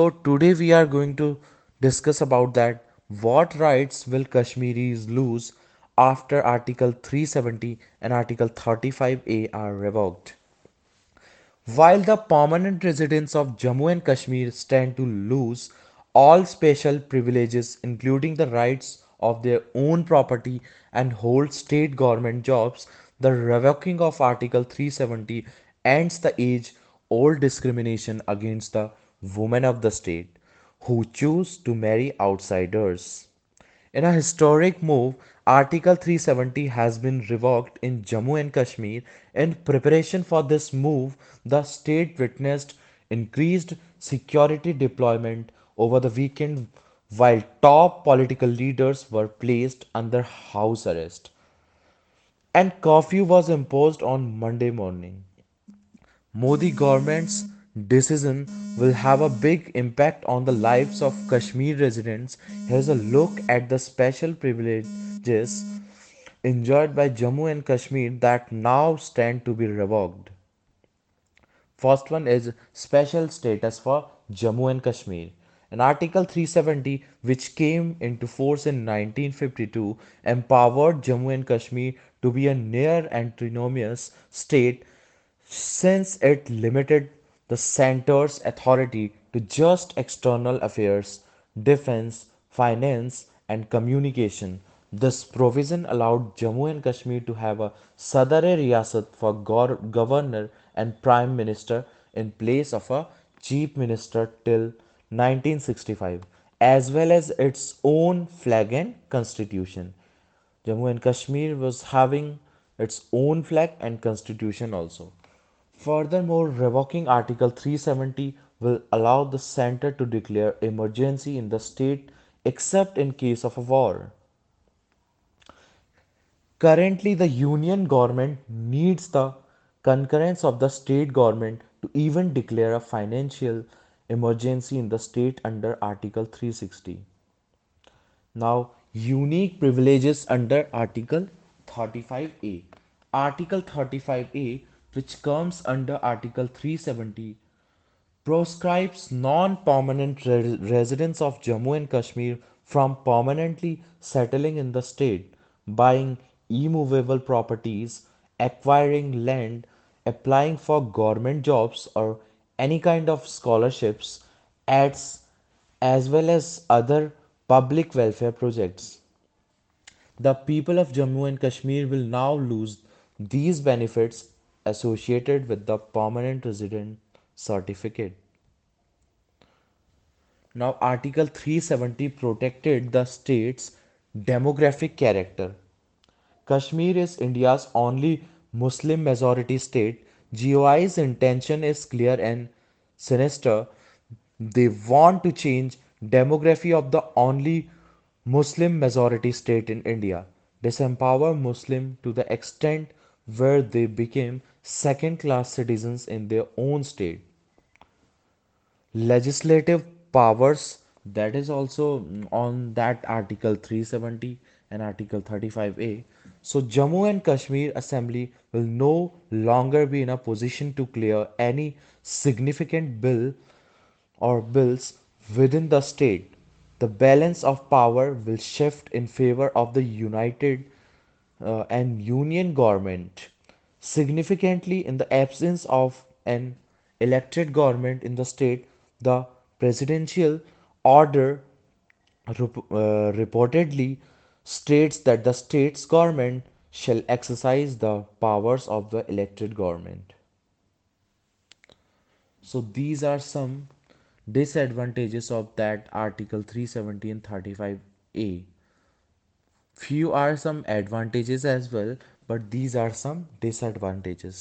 So today we are going to discuss about that what rights will Kashmiris lose after Article 370 and Article 35A are revoked. While the permanent residents of Jammu and Kashmir stand to lose all special privileges including the rights of their own property and hold state government jobs, the revoking of Article 370 ends the age-old discrimination against the women of the state who choose to marry outsider in historic move all three seventy has been in Jammu and Kashmir in preparation for the move the state increased security deployment over the weekend while top political leader placed under house arrest and curfew was imposed on Monday morning Modi government decision will have a big impact on the lives of Kashmir residents. Here's a look at the special privileges enjoyed by Jammu and Kashmir that now stand to be revoked. First one is special status for Jammu and Kashmir. And Article 370, which came into force in 1952, empowered Jammu and Kashmir to be a near autonomous state since it limited the center's authority to just external affairs, defense, finance, and communication. This provision allowed Jammu and Kashmir to have a Sadar-e-Riyasat for governor and prime minister in place of a chief minister till 1965, as well as its own flag and constitution. Jammu and Kashmir was having its own flag and constitution also. Further more revoking article three seventy will allow the centre to declare emergency دِٹیٹ except in case of a war currently the union government need the concurrence of the state government to even declare a financial emergency in that under article three sixty now unique privileges under article thirty five A article thirty five A which comes under Article 370, proscribes non-permanent residents of Jammu and Kashmir from permanently settling in the state, buying immovable properties, acquiring land, applying for government jobs or any kind of scholarships, ads, as well as other public welfare projects. The people of Jammu and Kashmir will now lose these benefits associated with the permanent resident certificate now article three seventy protect the state demographic character Kashmir is India's only Muslim majority state GOI's intention is clear and it دانٹ to change demography of the only Muslim majority state in India disempower Muslim to the extent will they be second-class citizens in their own state. Legislative powers, that is also on that Article 370 and Article 35A. So Jammu and Kashmir Assembly will no longer be in a position to clear any significant bill or bills within the state. The balance of power will shift in favor of the united uh, and union government significantly ebbs it government in دَٹیٹ the order reportedly this government shall exercise the power of the elected government so these are advantages three seventy advantages as well but these are disadvantages